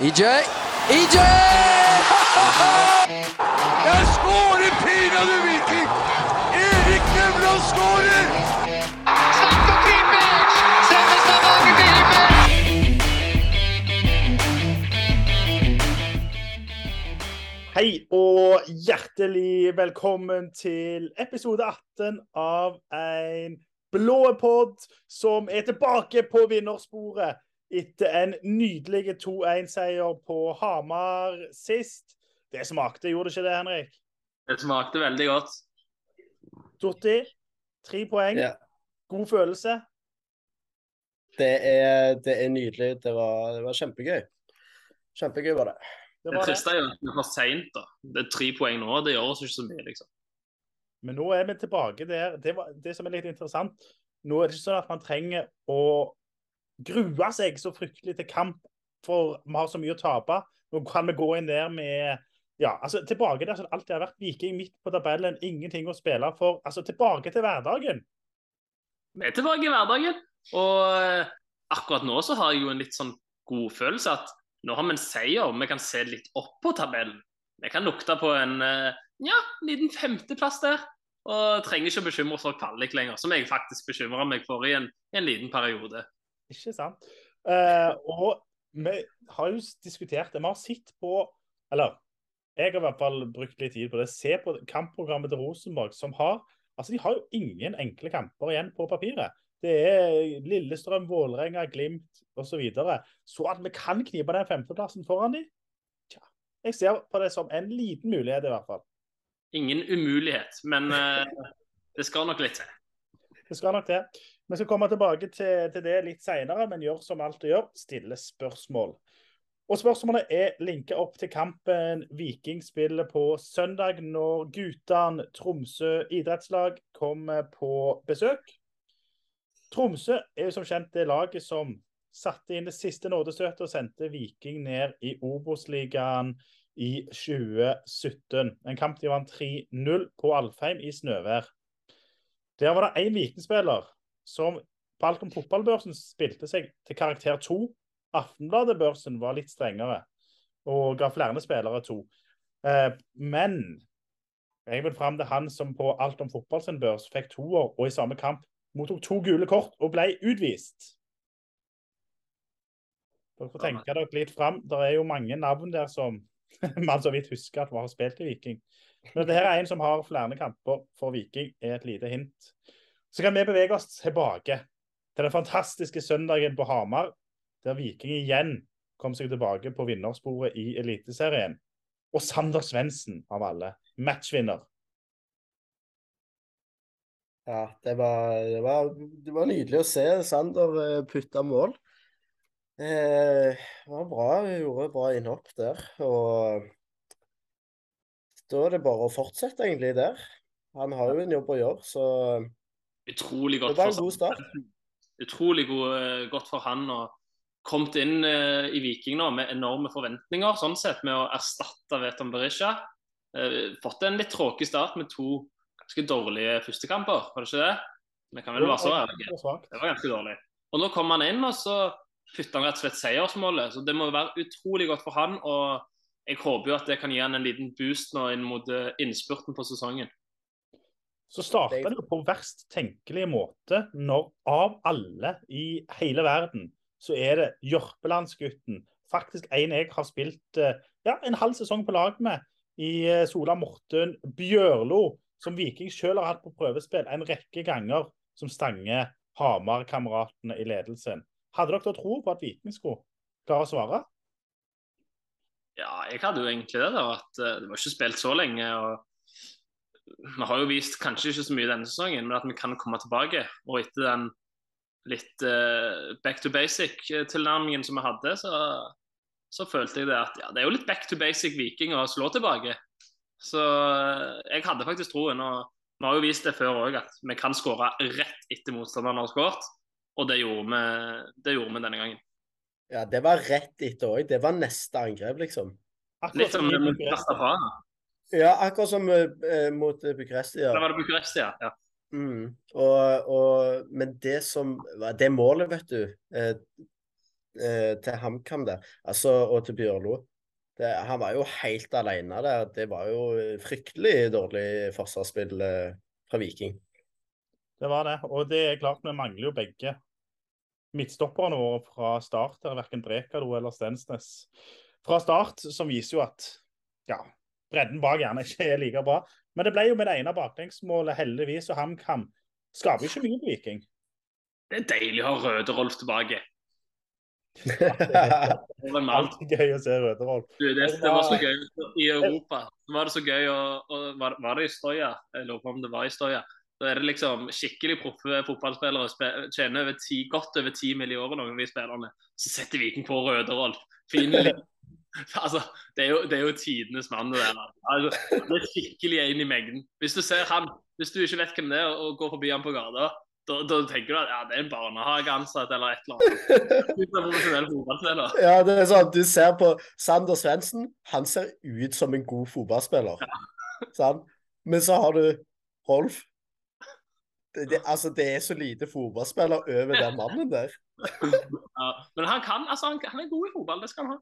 EJ. EJ! Jeg skårer pinadø Viking! Erik Nevland skårer! Sandro Klippers! Selveste Norge Klippers! Hei og hjertelig velkommen til episode 18 av en blå pod som er tilbake på vinnersporet etter en nydelig 2-1-seier på Hamar sist. Det smakte, gjorde det ikke det, Henrik? Det smakte veldig godt. Totti, tre poeng. Ja. God følelse. Det er, det er nydelig. Det var, det var kjempegøy. Kjempegøy var det. Det Det var det. triste er jo at det var seint. da. Det er tre poeng nå, det gjør oss ikke så mye, liksom. Men nå er vi tilbake der. Det, var, det som er litt interessant, nå er det ikke sånn at man trenger å grue seg så fryktelig til kamp, for vi har så mye å tape. Nå kan vi gå inn der med ja, altså tilbake der som det alltid har vært. Viking midt på tabellen, ingenting å spille for. Altså tilbake til hverdagen. Vi er tilbake i hverdagen. Og eh, akkurat nå så har jeg jo en litt sånn godfølelse at nå har vi en seier. Vi kan se litt opp på tabellen. Vi kan lukte på en eh, ja, liten femteplass der. Og trenger ikke å bekymre oss for kvalik lenger, som jeg faktisk bekymra meg for i en, en liten periode. Ikke sant? Eh, og vi har jo diskutert det. Vi har sett på Eller jeg har i hvert fall brukt litt tid på det. Se på kampprogrammet til Rosenborg, som har Altså, de har jo ingen enkle kamper igjen på papiret. Det er Lillestrøm, Vålerenga, Glimt osv. Så, videre. så at vi kan knipe den femteplassen foran dem, tja. Jeg ser på det som en liten mulighet, i hvert fall. Ingen umulighet, men uh, det skal nok litt til. Det skal nok det. Vi skal komme tilbake til, til det litt senere, men gjør som alt du gjør, stille spørsmål. Og Spørsmålet er linka opp til kampen Viking spiller på søndag, når guttene Tromsø idrettslag kommer på besøk. Tromsø er jo som kjent det laget som satte inn det siste nådestøtet og sendte Viking ned i Obos-ligaen i 2017. En kamp de vant 3-0 på Alfheim i snøvær. Der var det én Viking-spiller som på Alcom fotballbørsen spilte seg til karakter 2. Aftenbladet-børsen var litt strengere og ga flere spillere to. Eh, men jeg vil fram til han som på Alt om fotball sin børs fikk toer, og i samme kamp mottok to gule kort og ble utvist. Dere får tenke dere litt fram. Det er jo mange navn der som man så vidt husker at har spilt i Viking. Men dette er en som har flere kamper for Viking, er et lite hint. Så kan vi bevege oss tilbake til den fantastiske søndagen på Hamar, der Viking igjen kom seg tilbake på vinnersporet i Eliteserien. Og Sander Svendsen, av alle, matchvinner. Ja, det var, det var, det var nydelig å se Sander eh, putte mål. Eh, det var bra, gjorde bra innhopp der. Og da er det bare å fortsette egentlig der. Han har jo en jobb å gjøre, så Utrolig godt for utrolig god, eh, godt for han og kommet inn eh, i Viking nå med enorme forventninger, sånn sett, med å erstatte Veton Berisha. Eh, fått en litt tråkig start med to ganske dårlige førstekamper, var det ikke det? Det kan vel være så ærlige. Det var svakt. Det var ganske dårlig. Og nå kom han inn, og så putter han rett og slett seiersmålet. Så det må være utrolig godt for han. Og jeg håper jo at det kan gi han en liten boost nå inn mot eh, innspurten på sesongen. Så starta det jo på verst tenkelige måte når av alle i hele verden, så er det Jørpelandsgutten. Faktisk en jeg har spilt eh, ja, en halv sesong på lag med i eh, Sola Morten Bjørlo, som Viking selv har hatt på prøvespill en rekke ganger, som stanger Hamar-kameratene i ledelsen. Hadde dere da tro på at Viking skulle klare å svare? Ja, jeg hadde jo egentlig det, da. At eh, det var ikke spilt så lenge. og Vi har jo vist kanskje ikke så mye denne sesongen, men at vi kan komme tilbake. Og etter den litt uh, back to basic-tilnærmingen som vi hadde, så, så følte jeg det at ja, det er jo litt back to basic Viking å slå tilbake. Så eh, jeg hadde faktisk troen. og Vi har jo vist det før òg, at vi kan skåre rett etter motstanderen har skåret. Og det gjorde, vi, det gjorde vi denne gangen. Ja, det var rett etter òg. Det var neste angrep, liksom. Akkurat Litt som vi kastet fra. Ja, akkurat som eh, mot eh, Bucuresti. Ja. Da var det Bucuresti, ja. ja. Mm. Og, og, men det som Det målet, vet du eh, eh, til HamKam der, altså, og til Bjørlo. Det, han var jo helt alene der. Det var jo fryktelig dårlig forsvarsspill eh, fra Viking. Det var det. Og det er klart vi mangler jo begge midtstopperne våre fra start. Verken Brekalo eller Stensnes fra start, som viser jo at ja, bredden bak gjerne ikke er like bra. Men det ble jo med det ene baklengsmålet, heldigvis, og HamKam skaper ikke mye på Viking. Det er deilig å ha Røde-Rolf tilbake. Det var. Alltid gøy å se Røde-Rolf. det, det var så gøy i Europa. Så var det så gøy å, å var, var det i Støya? Jeg lurer på om det var i Støya. Da er det liksom skikkelig proffe fotballspillere spe, tjener over ti, godt over ti mill. i året, noen av de spillerne. Så setter Viking på Røde-Rolf. Fin Altså, det er jo, det er jo tidenes mann. Det der. Altså, det er skikkelig en i mengden. Hvis du ser han, hvis du ikke vet hvem det er, og går forbi han på gata, da, da tenker du at ja, det er en barnehageansatt eller et eller annet. Ja, det er sånn, Du ser på Sander Svendsen. Han ser ut som en god fotballspiller. Sant? Men så har du Rolf. Det, det, altså, det er så lite fotballspiller over den mannen der. Ja, men han kan, altså, han, han er god i fotball, det skal han ha.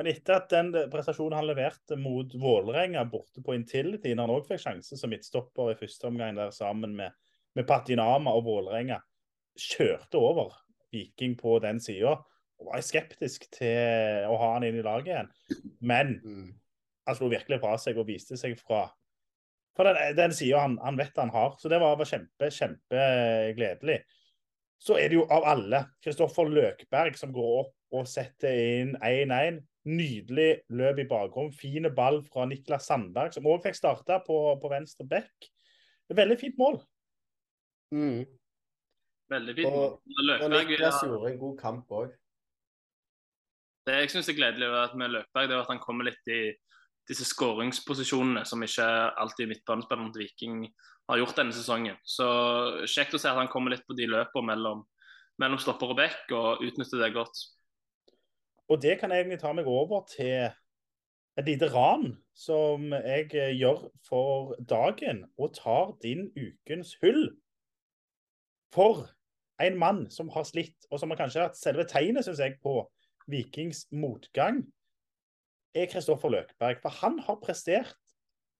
Men etter at den prestasjonen han leverte mot Vålerenga borte på Intility, når han òg fikk sjanse som midtstopper i første omgang der sammen med, med Patinama og Vålerenga, kjørte over Viking på den sida. Og var skeptisk til å ha han inn i laget igjen. Men Mm. han slo virkelig fra seg og viste seg fra, fra den, den sida han, han vet han har. Så det var, var kjempe, kjempegledelig. Så er det jo av alle Kristoffer Løkberg som går opp og setter inn 1-1. Nydelig løp i bakrom. Fine ball fra Niklas Sandberg, som òg fikk starta på, på venstre back. Veldig fint mål. Mm. Veldig fint. Og- Og Niklas ja, gjorde en god kamp òg. det jeg syns er gledelig med Løkberg, det er at han kommer litt i disse skåringsposisjonene som ikke alltid midtbanespilleren til Viking har gjort denne sesongen. Så kjekt å se at han kommer litt på de løpene mellom, mellom stopper og back, og utnytter det godt. Og det kan jeg egentlig ta meg over til et lite ran som jeg eh, gjør for dagen, og tar din ukens hull. For en mann som har slitt, og som har kanskje hatt selve tegnet, syns jeg, på Vikings motgang, er Kristoffer Løkberg. For han har prestert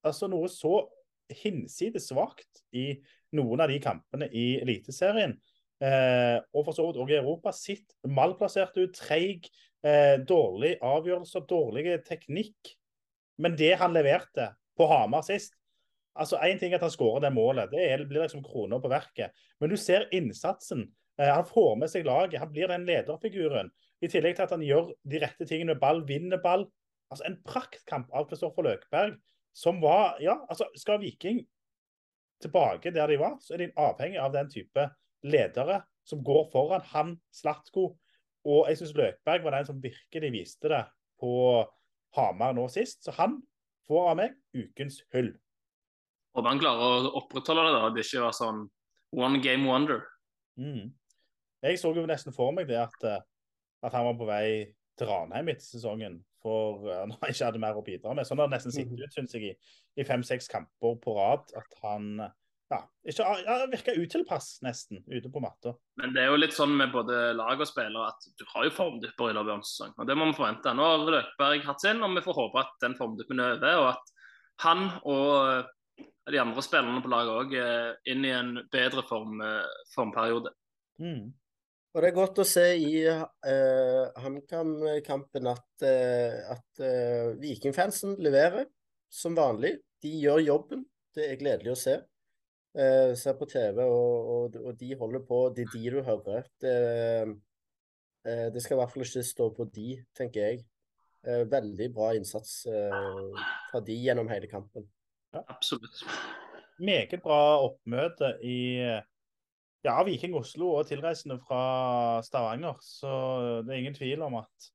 altså noe så hinsides svakt i noen av de kampene i Eliteserien. Eh, og for så vidt òg i Europa. Sitt malplassert ut, treig, eh, dårlig avgjørelser, dårlig teknikk. Men det han leverte på Hamar sist altså Én ting er at han skårer det målet, det blir liksom kroner på verket. Men du ser innsatsen. Eh, han får med seg laget. Han blir den lederfiguren. I tillegg til at han gjør de rette tingene med ball, vinner ball. Altså En praktkamp av Kristoffer Løkberg som var Ja, altså skal Viking tilbake der de var, så er de avhengig av den type ledere som går foran. Han, Slatko. Og jeg syns Løkberg var den som virkelig viste det på Hamar nå sist. Så han får av meg ukens hull. Håper han klarer å opprettholde det, da. At det ikke var sånn one game wonder. Mm. Jeg så jo nesten for meg det at, eh, at han var på vei til Ranheim etter sesongen. For eh, han ikke hadde mer å bidra med. Sånn har det nesten sittet ut, syns jeg, i, i fem-seks kamper på rad. At han ja, ikke ja, virka utilpass, nesten, ute på matta. Men det er jo litt sånn med både lag og spillere at du har jo formdupper i løpet av en sesong. Og det må vi forvente. Nå har Løkberg hatt sin, og vi får håpe at den formduppen er over. Og at han og de andre spillerne på laget òg er inn i en bedre form, eh, formperiode. Mm. Og det er godt å se i uh, HamKam-kampen at, eh, at eh, Vikingfansen leverer som vanlig. De gjør jobben. Det er gledelig å se. Uh, ser på TV, og, og, og de holder på. Det er de du hører. Det, eh, det skal i hvert fall ikke stå på de, tenker jeg. Eh, veldig bra innsats eh, fra de gjennom hele kampen. Absolutt. Meget bra oppmøte i ja, Viking Oslo og tilreisende fra Stavanger. Så det er ingen tvil om at,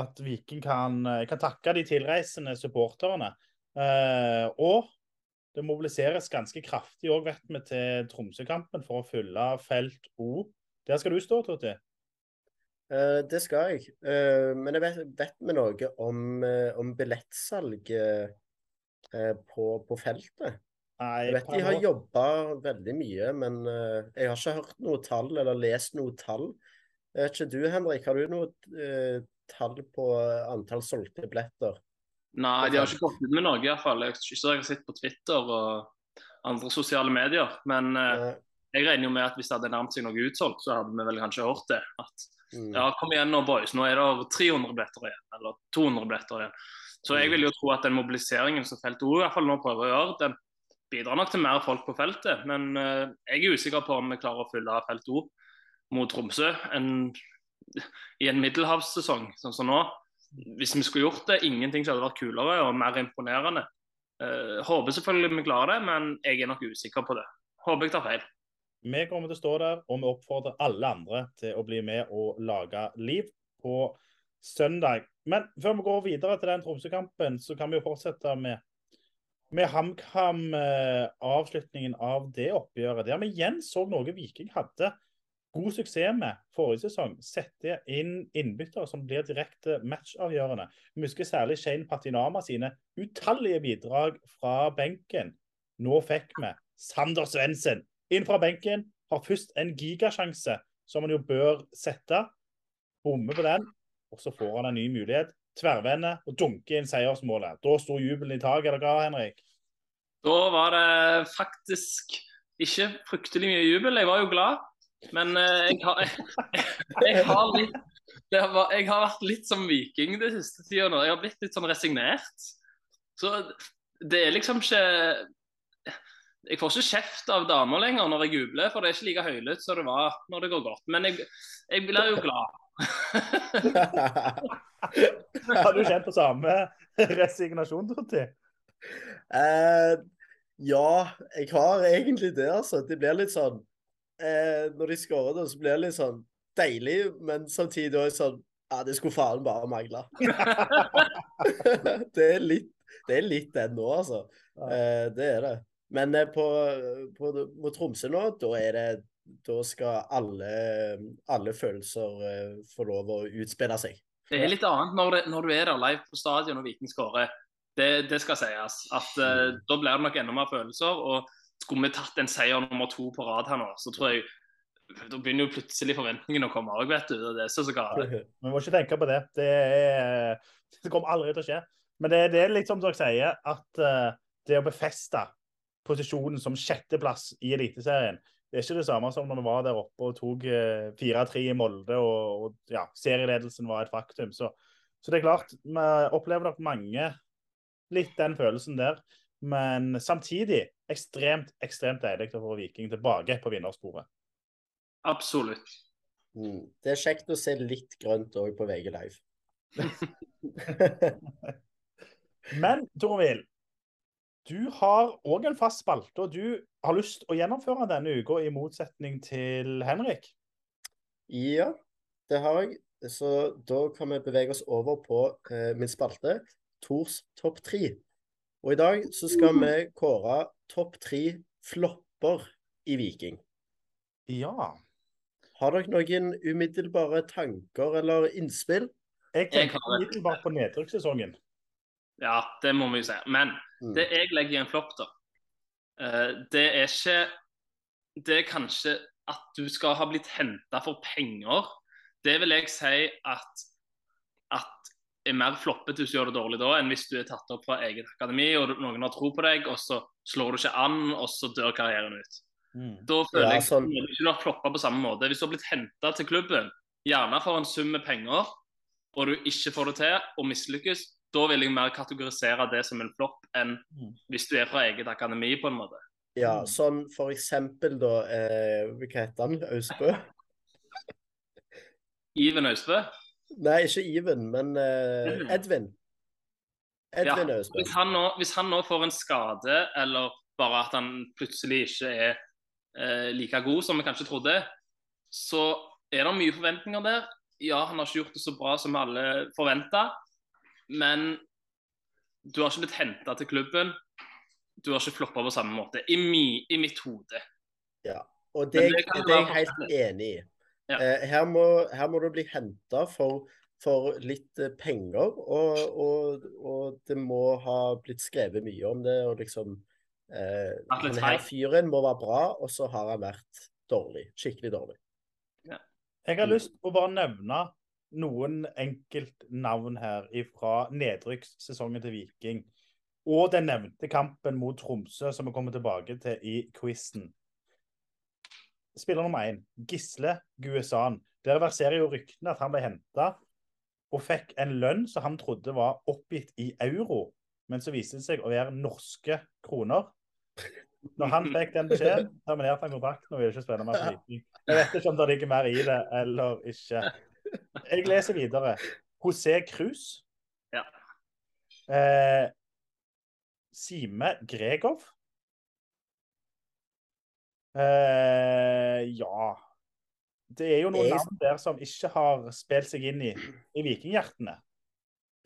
at Viking kan, kan takke de tilreisende supporterne. Eh, og det mobiliseres ganske kraftig òg, vet vi, til Tromsø-kampen for å fylle felt O. Der skal du stå, Totti? Uh, det skal jeg. Uh, men jeg vet, vet vi noe om, uh, om billettsalg eh, på, på feltet? Nei, Jeg vet de har jobba veldig mye, men jeg har ikke hørt noe tall eller lest noe tall. Vet ikke du, Henrik, har du noe tall på antall solgte billetter? Nei, de har ikke gått ut med noe, iallfall. Jeg synes jeg har sett på Twitter og andre sosiale medier. Men eh, Eh, jeg regner jo med at hvis det hadde nærmet seg noe utsolgt, så hadde vi vel kanskje hørt det. At mm. ja, kom igjen nå, boys. Nå er det 300 billetter igjen. Eller 200 billetter igjen. Så jeg vil jo tro at den mobiliseringen som feltet i hvert fall nå prøver å gjøre, den bidrar nok til mer folk på feltet. Men eh, jeg er usikker på om vi klarer å fylle Felt O mot Tromsø en, i en middelhavssesong sånn som nå. Hvis vi skulle gjort det, ingenting som hadde vært kulere og mer imponerende. Uh, håper selvfølgelig vi klarer det, men jeg er nok usikker på det. Håper jeg tar feil. Vi kommer til å stå der, og vi oppfordrer alle andre til å bli med og lage liv på søndag. Men før vi går videre til den Tromsø-kampen, så kan vi jo fortsette med, med HamKam, eh, av det oppgjøret. Der vi igjen så noe Viking hadde god suksess med forrige sesong. Sette inn innbyttere som blir direkte matchavgjørende. Vi husker særlig Shane Patinama sine utallige bidrag fra benken. Nå fikk vi Sander Svendsen inn fra benken. Har først en gigasjanse som han jo bør sette. Bommer på den, og så får han en ny mulighet. Tverrvende og dunker inn seiersmålet. Da sto jubelen i taket, eller hva, Henrik? Da var det faktisk ikke fryktelig mye jubel. Jeg var jo glad. Men eh, jeg, har, jeg, jeg, har litt, det var, jeg har vært litt som viking det siste tida nå. Jeg har blitt litt sånn resignert. Så det er liksom ikke Jeg får ikke kjeft av damer lenger når jeg jubler, for det er ikke like høylytt som det var når det går godt. Men jeg, jeg blir jo glad. Har du kjent på samme resignasjon, Dorthy? Uh, ja, jeg har egentlig det, altså. Det blir litt sånn eh, Når de skårer, da, så blir det litt sånn deilig, men samtidig òg sånn Ja, det skulle faen bare mangle. det er litt det er litt det nå, altså. Eh, det er det. Men eh, på, på, mot Tromsø nå, da er det Da skal alle, alle følelser eh, få lov å utspille seg. Det er litt annet når, det, når du er der live på stadion og Viking skårer. Det, det skal sies. At eh, Da blir det nok enda mer følelser. og Skulle vi tatt en seier nummer to på rad her nå, så tror jeg da begynner jo plutselig forventningene å komme òg, vet du. Det er så så galt. Vi må ikke tenke på det. Det, er, det kommer aldri til å skje. Men det, det er litt som dere sier, at uh, det å befeste posisjonen som sjetteplass i Eliteserien, det er ikke det samme som når vi var der oppe og tok uh, 4-3 i Molde og, og ja, serieledelsen var et faktum. Så, så, det er klart, vi opplever nok mange litt den følelsen der. Men samtidig ekstremt, ekstremt deilig å få Viking tilbake på vinnersporet. Absolutt. Mm. Det er kjekt å se litt grønt òg på VG Live. Men Torvild, du har òg en fast spalte, og du har lyst å gjennomføre denne uka, i motsetning til Henrik. Ja, det har jeg. Så da kan vi bevege oss over på eh, min spalte, Tors topp tre. Og i dag så skal vi kåre topp tre flopper i Viking. Ja. Har dere noen umiddelbare tanker eller innspill? Jeg tenker umiddelbart på nedrykkssesongen. Ja, det må vi jo si. Men Mm. det jeg legger i en flopp, da, eh, det er ikke Det er kanskje at du skal ha blitt henta for penger. Det vil jeg si at er mer floppete hvis du gjør det dårlig da, enn hvis du er tatt opp fra eget akademi og noen har tro på deg, og så slår du ikke an, og så dør karrieren ut. Mm. Da føler Ja, jeg sånn. at du ikke har floppa på samme måte. Hvis du har blitt henta til klubben, gjerne for en sum med penger, og du ikke får det til og mislykkes, da vil jeg mer kategorisere det som en flopp enn Mm. hvis du er fra eget akademi, på en måte. Ja, Mm. sånn for eksempel da eh, Hva heter han? Austbø? Iven Austbø. Nei, ikke Even, men uh, Edvin. Edvin. ja. Austbø. Hvis han, nå, hvis han nå får en skade, eller bare at han plutselig ikke er eh, like god som vi kanskje trodde, så er det mye forventninger der. Ja, han har ikke gjort det så bra som alle forventa, men du har ikke blitt henta til klubben. Du har ikke floppa på samme måte, i, mi, i mitt hode. Ja, Og det, det det er jeg helt enig i. Ja. Eh, her, må, her må du bli henta for, for litt eh, penger, og, og, og det må ha blitt skrevet mye om det. og liksom eh, Denne fyren må være bra, og så har han vært dårlig. Skikkelig dårlig. Jeg har lyst til å bare nevne noen enkeltnavn her fra nedrykkssesongen til Viking. Og den nevnte kampen mot Tromsø, som vi kommer tilbake til i quizen. Spiller nummer én, Gisle Guesan. Der verserer jo ryktene at han ble henta og fikk en lønn som han trodde var oppgitt i euro, men så viste det seg å være norske kroner. Når han fikk den beskjeden, terminerte han kontrakten og ville ikke spille mer for Viking. Jeg vet ikke om det ligger mer i det eller ikke. Jeg leser videre. José Cruz. Ja. Eh, Sime Gregov. Eh, ja Det er jo noen er... navn der som ikke har spilt seg inn i, i vikinghjertene.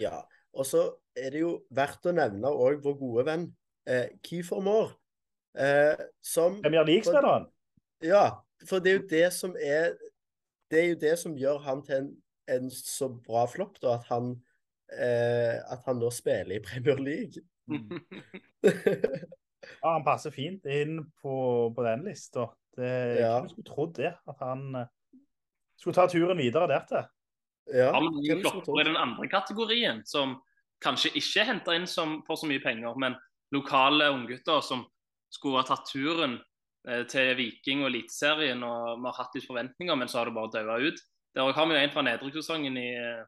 Ja. Og så er det jo verdt å nevne òg vår gode venn eh, Kiefer Moore. Eh, som Premier League-spilleren. Ja, for det er jo det som er Det er jo det som gjør han til en, en så bra flopp, da. At han, eh, at han nå spiller i Premier League. Ja, han passer fint inn på, på den lista. Det- Ja. Jeg skulle trodd det? At han eh, skulle ta turen videre dertil. Ja, Har er hvem noen skulle i den andre kategorien, som kanskje ikke er henta inn som, for så mye penger, men lokale unggutter som skulle ha tatt turen eh, til Viking og Eliteserien, og vi har hatt litt forventninger, men så har det bare daua ut. Der har vi jo en fra nedrykkssesongen eh,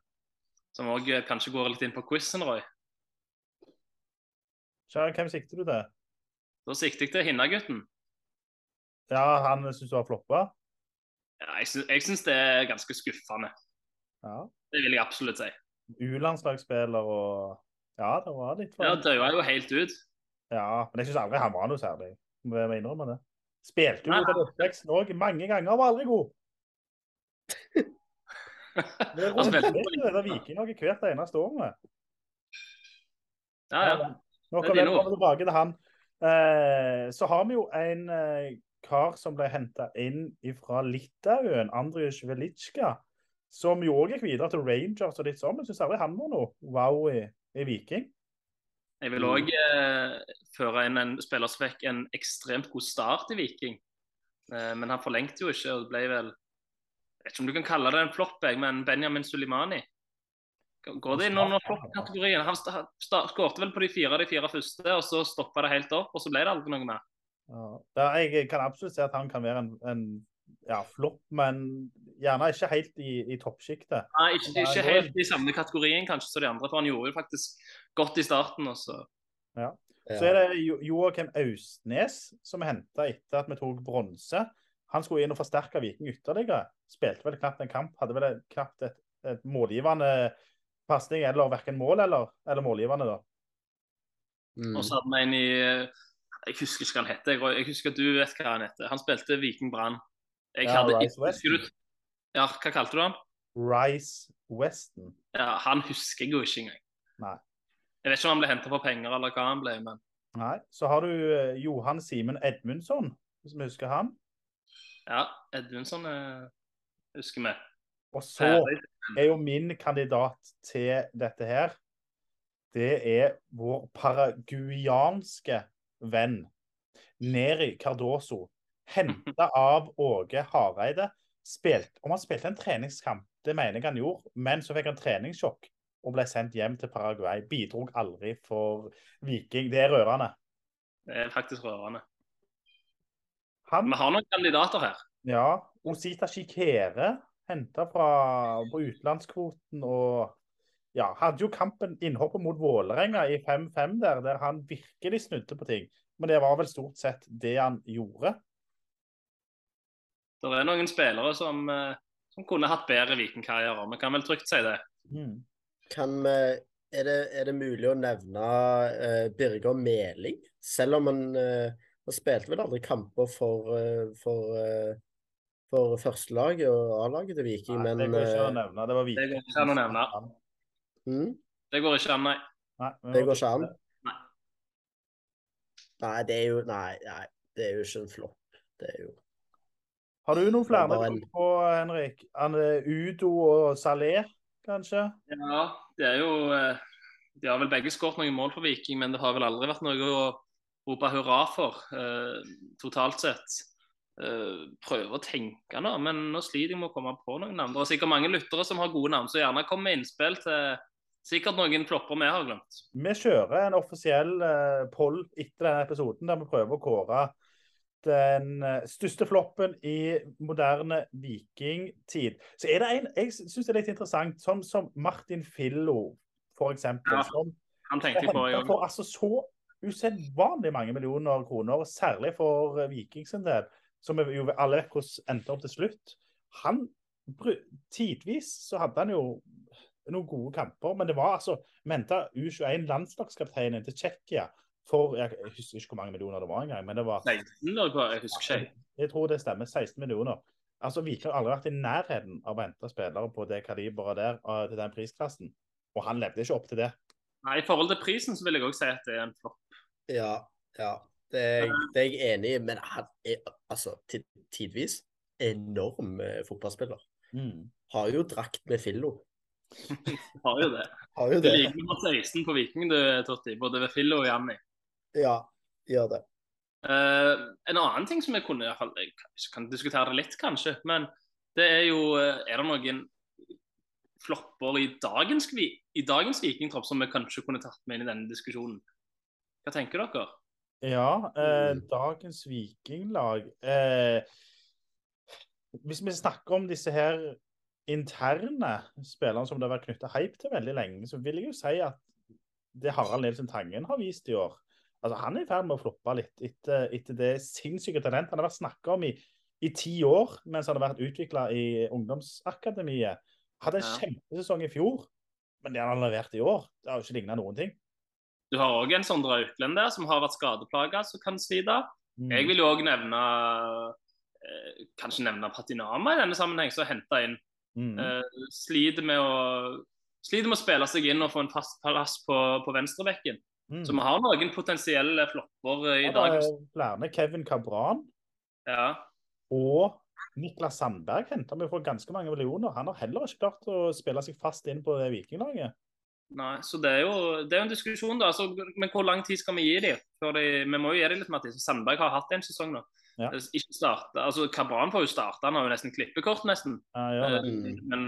som òg kanskje går litt inn på quizen, Roy. Kjære, hvem sikter du til? Da sikter jeg til Hinnagutten. Ja, han syns du har floppa? Ja, jeg, sy syns det er ganske skuffende. Ja. Det vil jeg absolutt si. U-landslagsspiller og Ja, det var litt for Ja, døde jo helt ut. Ja, men jeg syns aldri han var noe særlig. Må jeg innrømme det. Spilte jo mot oppveksten òg mange ganger, var aldri god. Det er der Viking noe hvert eneste år. med. Ja, ja. Nå er kan vi tilbake til han. Eh, så har vi jo en eh, kar som ble henta inn fra Litauen, Andrij Velitsjka, som jo òg gikk videre til Rangers og litt sånn, men syns aldri han var noe wow i, i Viking. Jeg vil òg eh, føre inn en spiller som fikk en ekstremt god start i Viking. Eh, men han forlengte jo ikke, og det ble vel Jeg vet ikke om du kan kalle det en flopp, men Benjamin Sulimani. Går det inn under flopp-kategorien? Han skårte vel på de fire de fire første, og så stoppa det helt opp, og så ble det aldri noe mer. Ja. Der, jeg kan absolutt si at han kan være en, en ja, flopp, men gjerne ikke helt i, i toppsjiktet. Nei, ikke, ikke helt i samme kategorien kanskje som de andre, for han gjorde jo faktisk godt i starten. Også. så Så er det Jo- Joakim Austnes som er henta etter at vi tok bronse. Han skulle inn og forsterke Viking ytterligere. Spilte vel knapt en kamp. Hadde vel knapt et, et målgivende pasning eller verken mål eller, eller målgivende, da. Mm. Og så hadde vi en i Jeg husker ikke hva han heter. Jeg, jeg husker du vet hva han heter. Han spilte Viking Brann. Ja, Rice ikke- Ja, hva kalte du han? Rice Weston. Ja, Han husker jeg jo ikke engang. Nei. Jeg vet ikke om han ble henta for penger eller hva han ble, men Nei. Så har du eh, Johan Simen Edmundsson, hvis vi husker han. ja, Edmundsson eh, husker vi. Og så er jo min kandidat til dette her Det er vår paraguianske venn Neri Cardoso. Henta av Åge Hareide. Spilt, om han spilte en treningskamp, det mener jeg han gjorde, men så fikk han treningssjokk og ble sendt hjem til Paraguay. Bidrog aldri for Viking. Det er rørende. Det er faktisk rørende. Han Vi har noen kandidater her. Ja, Osita Shikere henta fra på utenlandskvoten og ja, hadde jo kampen innhoppet mot Vålerenga i 5-5 der, der han virkelig snudde på ting. Men det var vel stort sett det han gjorde. Det er noen spillere som, eh, som kunne hatt bedre vikingkarrierer. Vi kan vel trygt si det. Mm. Kan vi er det, er det mulig å nevne uh, Birger Meling? Selv om han, uh, han spilte vel aldri kamper for, uh, for, eh, for førstelaget og A-laget til Viking, Nei, det går ikke an å eh, nevne. Det var Det går ikke an å nevne. mm, Det går ikke an, nei. Nei, det går ikke an. Nei. Nei, det er jo Nei, nei det er jo ikke en flopp. Det er jo Har du noen flere en- på, Henrik? Eh, Udo og Salé, kanskje? Ja, det er jo eh, De har vel begge skåret noen mål for Viking, men det har vel aldri vært noe å rope hurra for, eh, totalt sett. Eh, prøve å tenke nå, men nå sliter jeg med å komme på noen navn. Det er sikkert mange lyttere som har gode navn, så gjerne kom med innspill til sikkert noen plopper vi har glemt. Vi kjører en offisiell uh, poll etter denne episoden der vi prøver å kåre den eh, største floppen i moderne vikingtid. Så er det en jeg syns det er litt interessant, sånn som Martin Fillo, for eksempel. Ja, som Han tenkte på i for altså så usedvanlig mange millioner kroner, særlig for eh, Viking sin del, som vi jo alle vet hvordan endte opp til slutt. Han Tidvis så hadde han jo noen gode kamper, men det var altså Vi henta U21-landslagskapteinen til Tsjekkia for jeg, jeg husker ikke hvor mange millioner det var engang, men det var 16. Jeg husker ikke. jeg tror det stemmer. 16 millioner. Altså, Viking har aldri vært i nærheten av å hente spillere på det kaliberet der, til den prisklassen. Og han levde ikke opp til det. Nei, I forhold til prisen så vil jeg òg si at det er en flopp. Ja, ja. Det er, jeg- det er jeg enig i, men han er altså tidvis enorm fotballspiller. fotballspiller. Har jo drakt med fillo. Har jo det. Har jo Du det. liker nummer 16 på Viking, du, Totti. Både ved Fillo og Janni. Ja, gjør det. Uh, en annen ting som jeg kunne Jeg kan- diskutere det litt, kanskje. Men det er jo eh, Er det noen flopper i dagens, vi- i dagens vikingtropp som vi kanskje kunne tatt med inn i denne diskusjonen? Hva tenker dere? Ja, eh, Mm. dagens vikinglag eh, Hvis vi snakker om disse her interne spillerne som det har vært knytta hype til veldig lenge, så vil jeg jo si at det Harald Nilsen Tangen har vist i år altså Han er i ferd med å floppe litt etter, etter det sinnssyke talentet han har vært snakka om i, i ti år mens han har vært utvikla i ungdomsakademiet. Hadde en Ja. kjempesesong i fjor, men det han har levert i år, det har jo ikke ligna noen ting. Du har òg en Sondre Auklend der som har vært skadeplaga, som kan slite. Mm. Jeg vil jo òg nevne eh, Kanskje nevne Patinama i denne sammenheng, som henta inn. Mm. Eh, sliter med å Sliter med å spille seg inn og få en fast plass på, på venstrebekken. Mm. Så vi har noen potensielle flopper eh, i Ja, dag. er flere. Kevin Cabran Ja. og Niklas Sandberg henta vi for ganske mange millioner. Han har heller ikke klart å spille seg fast inn på det vikinglaget. Nei, så det er jo det er jo en diskusjon, da. Altså, men hvor lang tid skal vi gi dem? De, vi må jo gi dem litt, Mattis. Sandberg har hatt en sesong nå. Ja. Ikke starte, altså Kabran får jo starte, han har jo nesten klippekort, nesten. Ja, ja, det. Eh, Men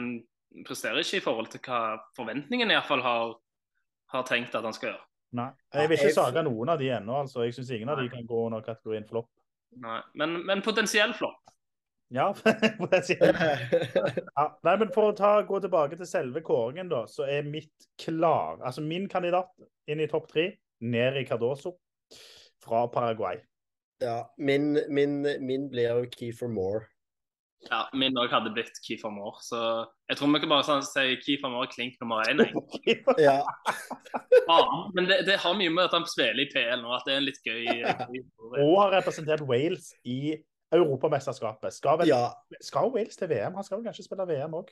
presterer ikke i forhold til hva forventningen iallfall har, har tenkt at han skal gjøre. Nei. Jeg vil ikke sage noen av de ennå. altså. Jeg syns ingen av de kan gå under kategorien flopp. Nei. Men, men potensiell flopp. Ja, ja. Nei, men For å ta, gå tilbake til selve kåringen, da, så er mitt klar Altså min kandidat inn i topp tre, Neri Cardoso fra Paraguay. Ja, min, min, min blir jo Keefer Moore. Ja, Min òg hadde blitt Keefer Moore, så jeg tror vi kan bare sånn, si Keefer Moore klink nummer én. Ja, Ja, men det, det har mye med at han spiller i PL nå, at det er en litt gøy, gøy. Og har representert Wales i Europamesterskapet. Skal, vel, ja, skal Wales til VM? Han skal vel kanskje spille VM òg?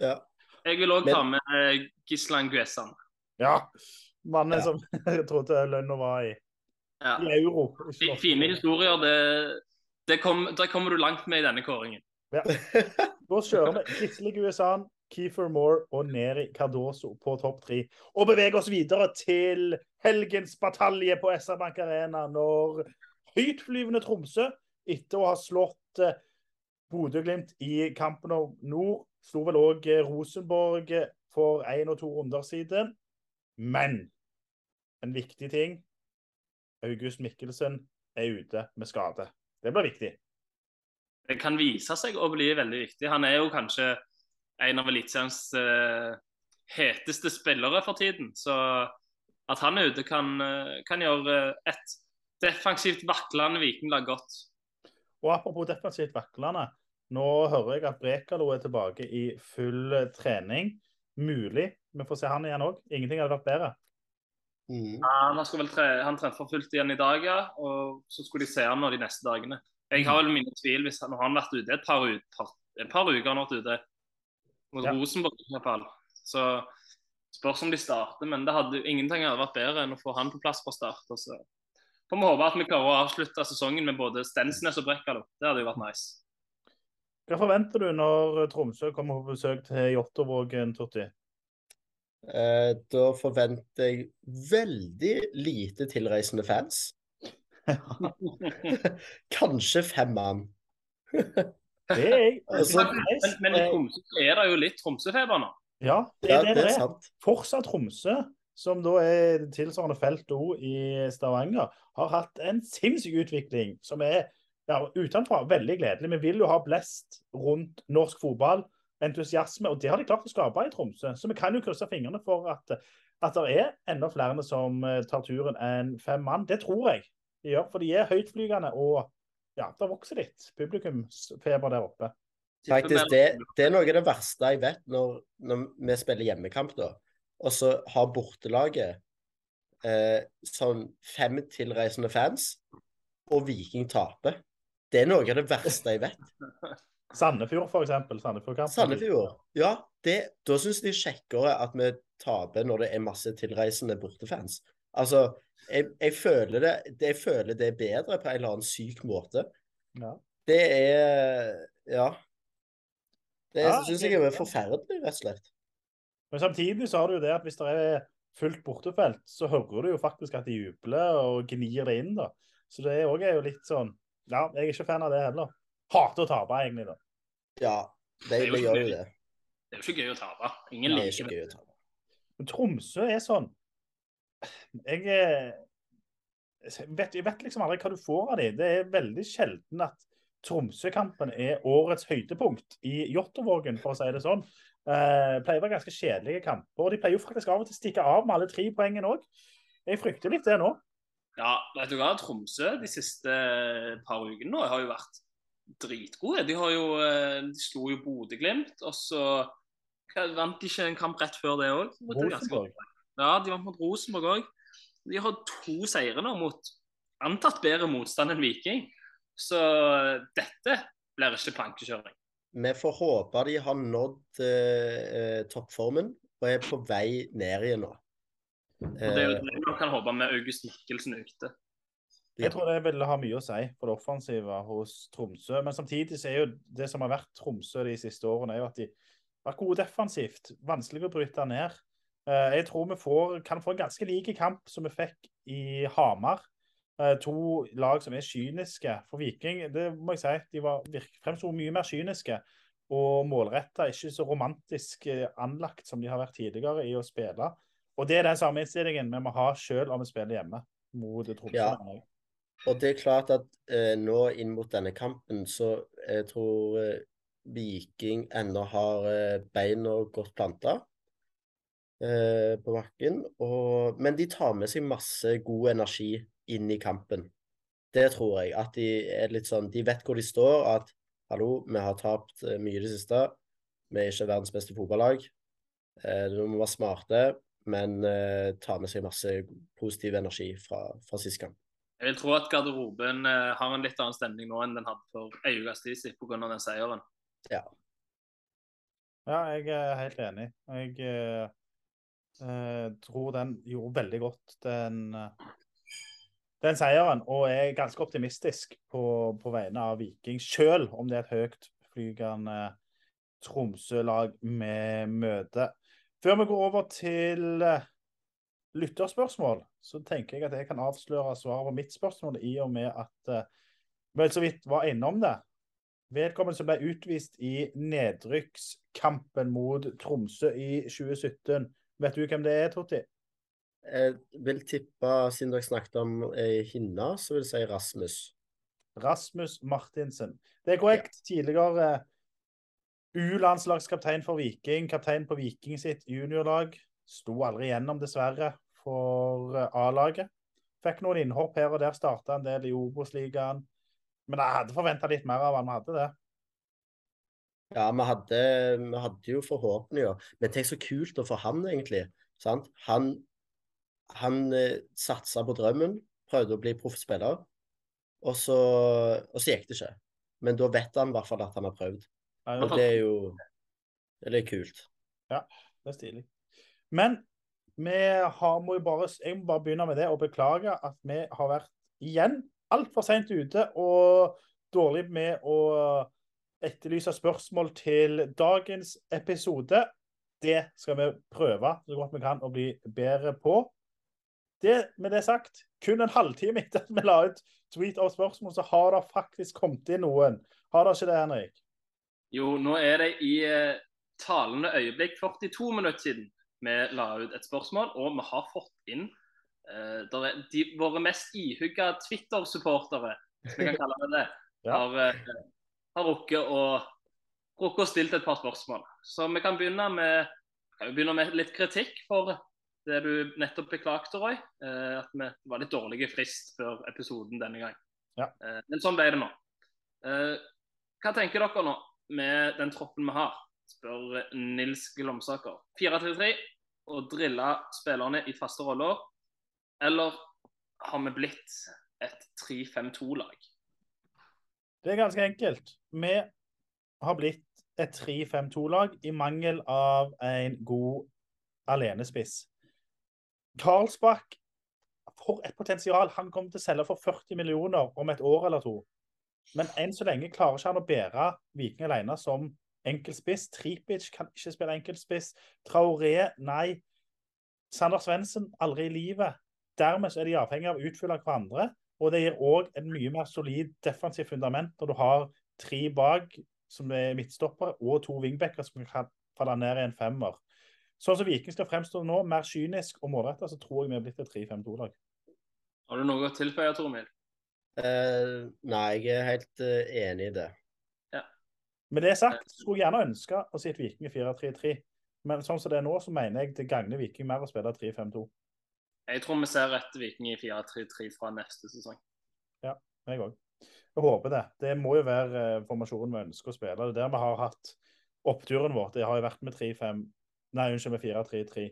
ja. Jeg vil òg ta med eh, Gislan Guesan. Ja. Mannen Ja. som jeg trodde lønna var i, Ja. i euro. ikke Fine historier. Det, det kom, det, kommer du langt med i denne kåringen. Da kjører vi Gisle Guesan, Keefer Moore og Neri Cardoso på topp tre. Og beveger oss videre til helgens batalje på SR Bank Arena når høytflyvende Tromsø, etter å ha slått eh, Bodø-Glimt i kampen om nord, slo vel òg Rosenborg eh, for én og to runder siden. Men en viktig ting August Mikkelsen er ute med skade. Det blir viktig. Det kan vise seg å bli veldig viktig. Han er jo kanskje en av Eliteseriens eh, heteste spillere for tiden. Så at han er ute, kan, eh, kan gjøre et defensivt vaklende vikinglag godt. Og apropos defensivt vaklende. Nå hører jeg at Brekalo er tilbake i full eh, trening. Mulig vi får se han igjen òg. Ingenting hadde vært bedre. Mm. Ja, han, skal vel tre, han trente for fullt igjen i dag, ja. Og så skulle de se han de neste dagene. Jeg har vel mine tvil hvis han, har vært ute et par, ut, par, et par uker. han har vært ute mot Ja. Rosenborg i hvert fall. Så spørs om de starter. Men det hadde, ingenting hadde vært bedre enn å få han på plass fra start. Og så får vi håpe at vi klarer å avslutte sesongen med både Stensnes og Brekkalo. Det hadde jo vært nice. Hva forventer du når Tromsø kommer på besøk til Jåttåvågen, Totti? Eh, da forventer jeg veldig lite tilreisende fans. Kanskje fem mann. Det er jeg. Altså, Men, men i Tromsø er det jo litt Tromsø-feber nå. Ja, det Ja, er det det det er er. sant. Fortsatt Tromsø, som da er tilsvarende felt O i Stavanger, har hatt en sinnssyk utvikling som er ja, utenfra veldig gledelig. Vi vil jo ha blest rundt norsk fotball, entusiasme, og det har de klart å skape i Tromsø. Så vi kan jo krysse fingrene for at, at det er enda flere som eh, tar turen enn fem mann. Det tror jeg de gjør, for de er høytflygende og ja, det vokser litt publikumsfeber der oppe. Faktisk, det, det er noe av det verste jeg vet når, når vi spiller hjemmekamp, da. Og så har bortelaget eh, sånn fem tilreisende fans, og Viking taper. Det er noe av det verste jeg vet. Sandefjord, for eksempel. Sandefjord-kampen. Sandefjord. Ja, det, da syns de er kjekkere at vi taper når det er masse tilreisende bortefans. Altså, jeg, jeg, føler det, det, jeg føler det er bedre på en eller annen syk måte. Ja. Det er Ja. Det Ja, syns jeg er forferdelig, rett og slett. Men samtidig så har du jo det at hvis det er fullt bortefelt, så hører du jo faktisk at de jubler og gnir det inn, da. Så det òg er jo litt sånn Ja, jeg er ikke fan av det heller. Hater å tape, egentlig, da. Ja, de, gjør jo det. det. Er jo ikke gøy å tape. Ingen Det er liker ikke det. gøy å tape. Men Tromsø er sånn Jeg jeg, vet, jeg vet liksom aldri hva du får av dem. Det er veldig sjelden at Tromsø-kampen er årets høydepunkt i Jåttåvågen, for å si det sånn. Eh, pleier å være ganske kjedelige kamper. Og de pleier jo faktisk av og til å stikke av med alle tre poengene òg. Jeg frykter litt det nå. Ja, vet du hva? Tromsø de siste par ukene nå har jo vært dritgode. De har jo eh, de slo jo Bodø-Glimt, og så vant de ikke en kamp rett før det òg? Rosenborg. Ja, de vant mot Rosenborg òg. De har to seire nå mot antatt bedre motstand enn Viking. Så dette blir ikke plankekjøring. Vi får håpe de har nådd eh, eh, toppformen og er på vei ned igjen nå. Og Det er jo Eh, det man kan håpe med August Mikkelsen ute. Jeg tror det vil ha mye å si på det offensive hos Tromsø. Men samtidig så er jo det som har vært Tromsø de siste årene, er jo at de har vært gode defensivt. Vanskelig å bryte ned. Eh, Jeg tror vi får, kan få en ganske lik kamp som vi fikk i Hamar. Eh, To lag som er kyniske. For Viking det må jeg si, de var fremsto mye mer kyniske og målretta, ikke så romantisk eh, anlagt som de har vært tidligere i å spille. Og det er den samme innstillingen vi må ha selv om vi spiller hjemme mot Tromsø. Ja. Og det er klart at eh, nå inn mot denne kampen, så jeg tror eh, Viking ennå har eh, beina godt planta eh, på bakken. Og, men de tar med seg masse god energi inn i kampen. Det tror jeg. At de er litt sånn De vet hvor de står. At hallo, vi har tapt eh, mye i det siste. Vi er ikke verdens beste fotballag. Eh, vi må være smarte, men eh, ta med seg masse positiv energi fra, fra sist kamp. Jeg vil tro at garderoben eh, har en litt annen stemning nå enn den hadde for ei uke siden pga. den seieren. Ja, jeg er helt enig. Jeg eh, eh, tror den gjorde veldig godt, den, eh, den seieren. Og er ganske optimistisk på, på vegne av Viking, sjøl om det er et høytflygende Tromsø-lag vi møter. Før vi går over til eh, lytterspørsmål, så tenker jeg at jeg kan avsløre svaret på mitt spørsmål, i og med at vi så vidt var innom det. Vedkommende som ble utvist i nedrykkskampen mot Tromsø i 2017. Vet du hvem det er, Totti? Jeg vil tippe, siden dere snakket om ei hinne, så vil jeg si Rasmus. Rasmus Martinsen. Det er korrekt. Tidligere U-landslagskaptein for Viking. Kaptein på Viking sitt juniorlag. Sto aldri gjennom, dessverre, for eh, A-laget. Fikk noen innhopp her og der, starta en del i Obos-ligaen. Men jeg hadde forventa litt mer av han, vi hadde det. Ja, vi hadde, vi hadde jo forhåpninger. Men tenk så kult å få han, egentlig. Sant? Han, han eh, satsa på drømmen, prøvde å bli proffspiller, og så, og så gikk det ikke. Men da vet han i hvert fall at han har prøvd. Ja, Og det er jo det er kult. Ja, Det er stilig. Men vi har, må jo bare, jeg må bare begynne med det og beklage at vi har vært igjen altfor seint ute og dårlig med å etterlyse spørsmål til dagens episode. Det skal vi prøve så godt vi kan å bli bedre på. Det, med det sagt, kun en halvtime etter at vi la ut tweet av spørsmål, så har det faktisk kommet inn noen. Har det ikke det, Henrik? Jo, nå er det i eh, talende øyeblikk 42 minutter siden vi la ut et spørsmål, og vi har fått inn eh, er de, våre mest ihugga Twitter-supportere, som vi kan kalle det det, Ja. har, eh, har rukket å rukket å stilt et par spørsmål. Så vi kan begynne med, kan begynne med litt kritikk for det du nettopp beklagte, Roy. Eh, at vi var litt dårlige frist før episoden denne gang. Ja. Eh, men sånn ble det nå. Eh, hva tenker dere nå med den troppen vi har? Spør Nils Glomsaker. 4-3-3 og drille spillerne i faste roller? Eller har vi blitt et 3-5-2-lag? Det er ganske enkelt. Vi har blitt et 3-5-2-lag i mangel av en god alenespiss. Karlsbakk for et potensial. Han kommer til å selge for 40 millioner om et år eller to. Men enn så lenge klarer ikke han å bære Viking alene som enkeltspiss. Tripic kan ikke spille enkeltspiss. Traoré, nei. Sander Svendsen, aldri i livet. Dermed er de avhengig av å utfylle hverandre. Og det gir òg et mye mer solid defensivt fundament når du har tre bak som er midtstoppere, og to wingbacker som kan falle ned i en femmer. Sånn som Viking skal fremstå nå, mer kynisk og målretta, så tror jeg vi er blitt et 3-5-2-lag. Har du noe å tilføye, Tormil? Eh, nei, jeg er helt uh, enig i det. Med det sagt, skulle jeg gjerne ønske å si et Viking i 4-3-3. Men sånn som det er nå, så mener jeg det gagner Viking mer å spille 3-5-2. Jeg tror vi ser et Viking i 4-3-3 fra neste sesong. Jeg òg. Jeg håper det. Det må jo være eh, formasjonen vi ønsker å spille. Det er der vi har hatt oppturen vår. Det har jo vært med 3-5 Nei, unnskyld, med 4-3-3.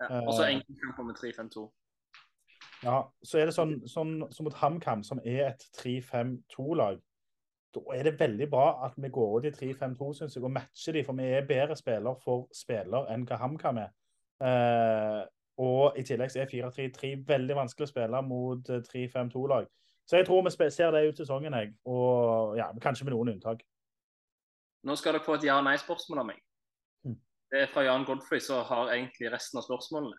Ja. Eh. Og så enkeltkamper med 3-5-2. Ja, så er det sånn, sånn som mot HamKam, som er et 3-5-2-lag. Da er det veldig bra at vi går ut i 3-5-2 synes jeg, og matcher de, for vi er bedre spiller for spiller enn hva HamKam er. Eh, og i tillegg så er 4-3-3 veldig vanskelig å spille mot eh, 3-5-2-lag. Så jeg tror vi ser det ut sesongen, jeg. Og ja, kanskje med noen unntak. Nå skal dere få et ja-nei-spørsmål av meg. Er fra Jan Godfrey, som har egentlig resten av spørsmålene.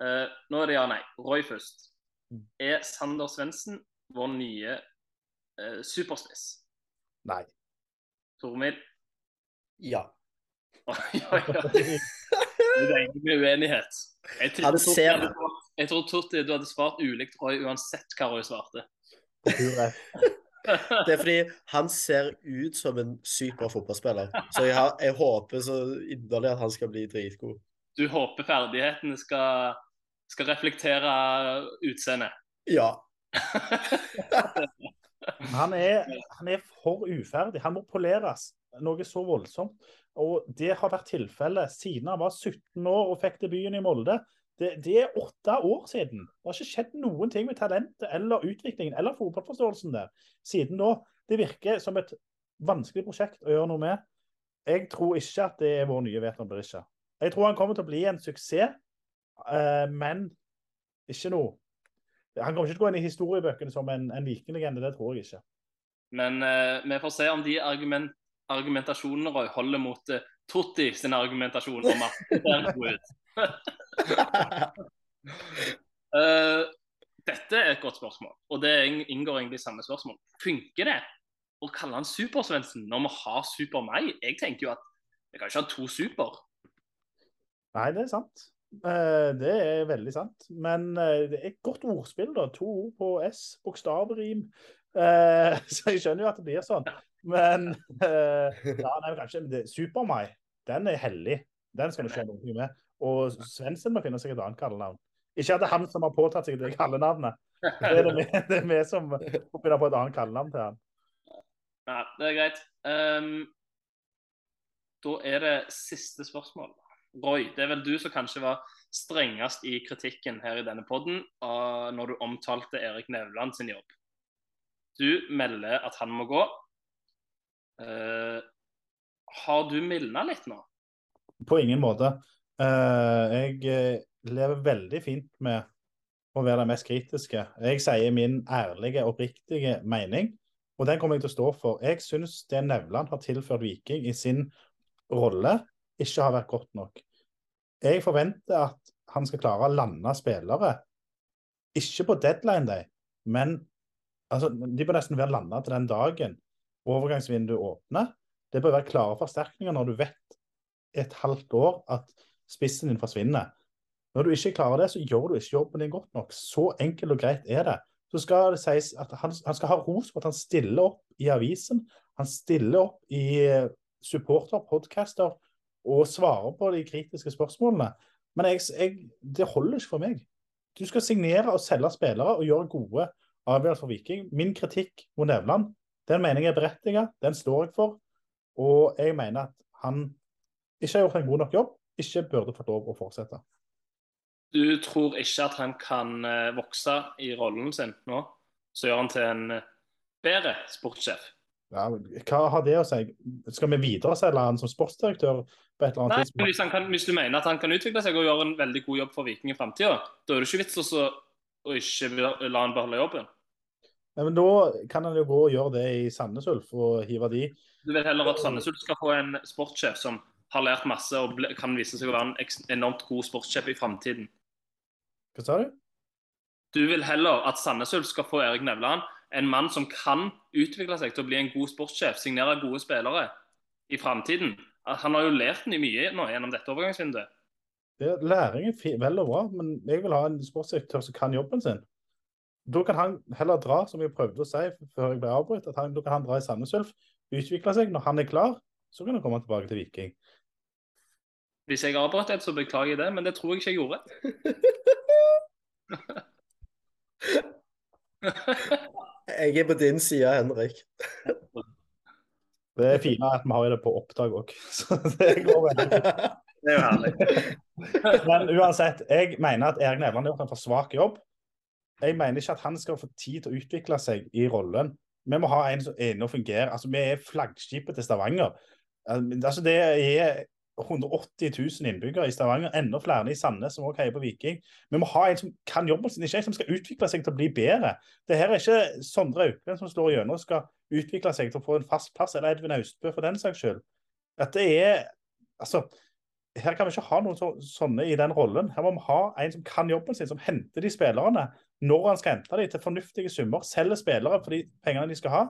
Uh, nå er det ja-nei. Roy først. Mm. Er Sander Svendsen vår nye uh, superspiss? Nei. Tormil? Ja. Oi, oi, oi. Det er egentlig uenighet. Jeg tror, Torti ser- jeg tror Torti, du hadde svart ulikt Roy uansett hva Roy svarte. Det er fordi han ser ut som en super fotballspiller. Så jeg, har, jeg håper så inderlig at han skal bli dritgod. Du håper ferdighetene skal, skal reflektere utseendet. Ja. Han er, han er for uferdig. Han må poleres. Noe så voldsomt. Og det har vært tilfellet siden han var 17 år og fikk debuten i Molde. Det, det er åtte år siden. Det har ikke skjedd noen ting med talentet eller utviklingen eller fotballforståelsen der siden da. Det virker som et vanskelig prosjekt å gjøre noe med. Jeg tror ikke at det er vår nye Veton Berisha. Jeg tror han kommer til å bli en suksess, eh, men ikke noe Han kommer ikke til å gå inn i historiebøkene som en, en vikinglegende, det tror jeg ikke. Men eh, vi får se om de argument, argumentasjonene Roy, holder mot eh, Totti sin argumentasjon om at det ser god ut. Eh, dette er et godt spørsmål, og det inngår egentlig samme spørsmål. Funker det å kalle han Super-Svendsen når vi har Super meg? Jeg tenker jo at vi kan ikke ha to Super. Nei, det er sant. Eh, Det er veldig sant. Men eh, det er et godt ordspill, da. To ord på S, bokstavrim. Så jeg skjønner jo at det blir sånn. Men ja, nei, kanskje Super-Mai, den er hellig. Den skal du ha noe med. Og Svendsen må finne seg et annet kallenavn. Ikke at det er han som har påtatt seg det kallenavnet. Det er det vi, det vi som må finne på et annet kallenavn til han. Ja, det er greit. Um, da er det siste spørsmål. Roy, det er vel du som kanskje var strengest i kritikken her i denne podden uh, når du omtalte Erik Nevland sin jobb. Du melder at han må gå. Uh, har du mildna litt nå? På ingen måte. Eh, jeg eh, lever veldig fint med å være den mest kritiske. Jeg sier min ærlige, oppriktige mening, og den kommer jeg til å stå for. Jeg syns det Nevland har tilført Viking i sin rolle, ikke har vært godt nok. Jeg forventer at han skal klare å lande spillere Ikke på deadline day, men altså, de bør nesten være landa til den dagen overgangsvinduet åpner. Det bør være klare forsterkninger når du vet et halvt år at spissen din forsvinner. Når du ikke klarer det, så gjør du ikke jobben din godt nok. Så enkelt og greit er det. Så skal det sies at han, han skal ha ros for at han stiller opp i avisen. Han stiller opp i eh, supporter, podcaster og svarer på de kritiske spørsmålene. Men jeg, jeg, det holder ikke for meg. Du skal signere og selge spillere og gjøre gode avgjørelser for Viking. Min kritikk mot Nevland den mener jeg er berettiget, den står jeg for. Og jeg mener at han ikke har gjort en god nok jobb, ikke burde fått lov å fortsette. Du tror ikke at han kan eh, vokse i rollen sin nå, så gjør han til en eh, bedre sportssjef? Ja, hva har det å si? Skal vi videreselge han som sportsdirektør på et eller annet Nei, tidspunkt? hvis, kan, hvis du mener at han kan utvikle seg og gjøre en veldig god jobb for Viking i framtida, da er det ikke vits å ikke la han beholde jobben. Nei, men Da kan han jo gå og gjøre det i Sandnes Ulf og hive de. Du vil heller at Sandnes Ulf skal få en sportssjef som har lært masse og kan vise seg å være en enormt god sportssjef i framtiden. Hva sa du? Du vil heller at Sandnes Ulf skal få Erik Nevland, en mann som kan utvikle seg til å bli en god sportssjef, signere gode spillere i framtiden. Han har jo lært mye nå gjennom dette overgangsvinduet. Det, læring er vel og bra, men jeg vil ha en sportsdirektør som kan jobben sin. Da kan han heller dra, som jeg prøvde å si før jeg ble avbrutt, at han, da kan han dra i Sandnes Ulf, utvikle seg. Når han er klar, så kan han komme tilbake til Viking. Hvis jeg avbrøt et, så beklager jeg det, men det tror jeg ikke jeg gjorde. Jeg er på din side, Henrik. Det er fine at vi har det på opptak òg. Så det går veldig. Det er jo herlig. Men uansett, jeg mener at Erik Nevland har gjort en for svak jobb. Jeg mener ikke at han skal få tid til å utvikle seg i rollen. Vi må ha en som er inne og fungerer. Altså, vi er flaggskipet til Stavanger. Altså, det er 180 000 innbyggere i Stavanger, enda flere i Sandnes som også heier på Viking. Vi må ha en som kan jobben sin, ikke en som skal utvikle seg til å bli bedre. Det her er ikke Sondre Auklend som slår gjennom og skal utvikle seg til å få en fast plass, eller Edvin Austbø for den saks skyld. At det er Altså, her kan vi ikke ha noen så, sånne i den rollen. Her må vi ha en som kan jobben sin, som henter de spillerne når han skal hente dem til fornuftige summer. Selger spillere for de pengene de skal ha.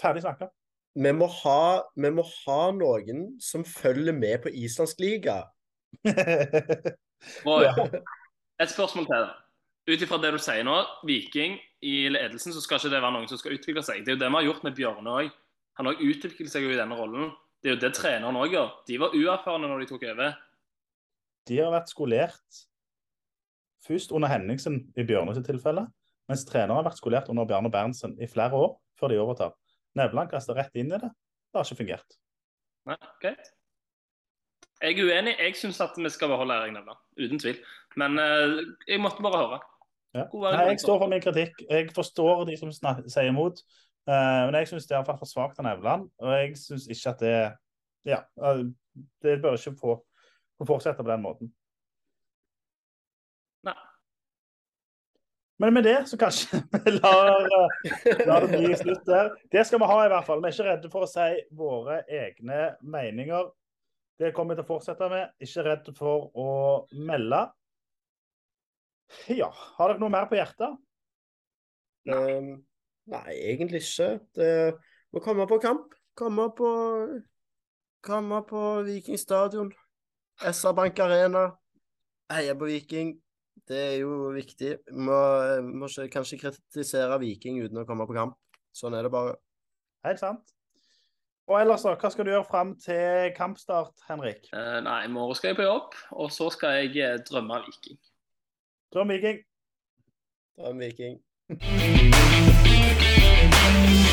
Ferdig snakka. Vi må, ha, vi må ha noen som følger med på islandsk liga. Et spørsmål til. Ut ifra det du sier nå, Viking i ledelsen, så skal ikke det være noen som skal utvikle seg. Det er jo det vi har gjort med Bjørne òg. Han har utviklet seg jo i denne rollen. Det er jo det treneren òg gjør. De var uerfarne når de tok over. de har vært skolert først under Henningsen i Bjørnes tilfelle, mens treneren har vært skolert under Bjarne Berntsen i flere år før de overtar. Nevland kasta rett inn i det. Det har ikke fungert. Nei, greit. Jeg er uenig. Jeg syns at vi skal beholde Erik Nevland. Uten tvil. Men uh, jeg måtte bare høre. Ja. Nei, jeg står for min kritikk. Jeg forstår de som sier imot. Uh, men jeg syns det er for svakt av Nevland. Og jeg syns ikke at det Ja. Uh, det bør ikke få, få fortsette på den måten. Nei. Men med det så kanskje vi lar, eh, lar det bli slutt der. Det skal vi ha i hvert fall. Vi er ikke redde for å si våre egne meninger. Det kommer vi til å fortsette med. Ikke redd for å melde. Ja, har dere noe mer på hjertet? Ehm, nei, egentlig ikke. Det må komme på kamp. Komme på Komme på Viking stadion. SR Bank Arena. Heie på Viking. Det er jo viktig. Må, må ikke, kanskje kritisere Viking uten å komme på kamp. Sånn er det bare. Helt sant. Og ellers, da, hva skal du gjøre fram til kampstart, Henrik? Uh, nei, i morgen skal jeg på jobb, og så skal jeg eh, drømme Viking. Drøm Viking. Drøm. Viking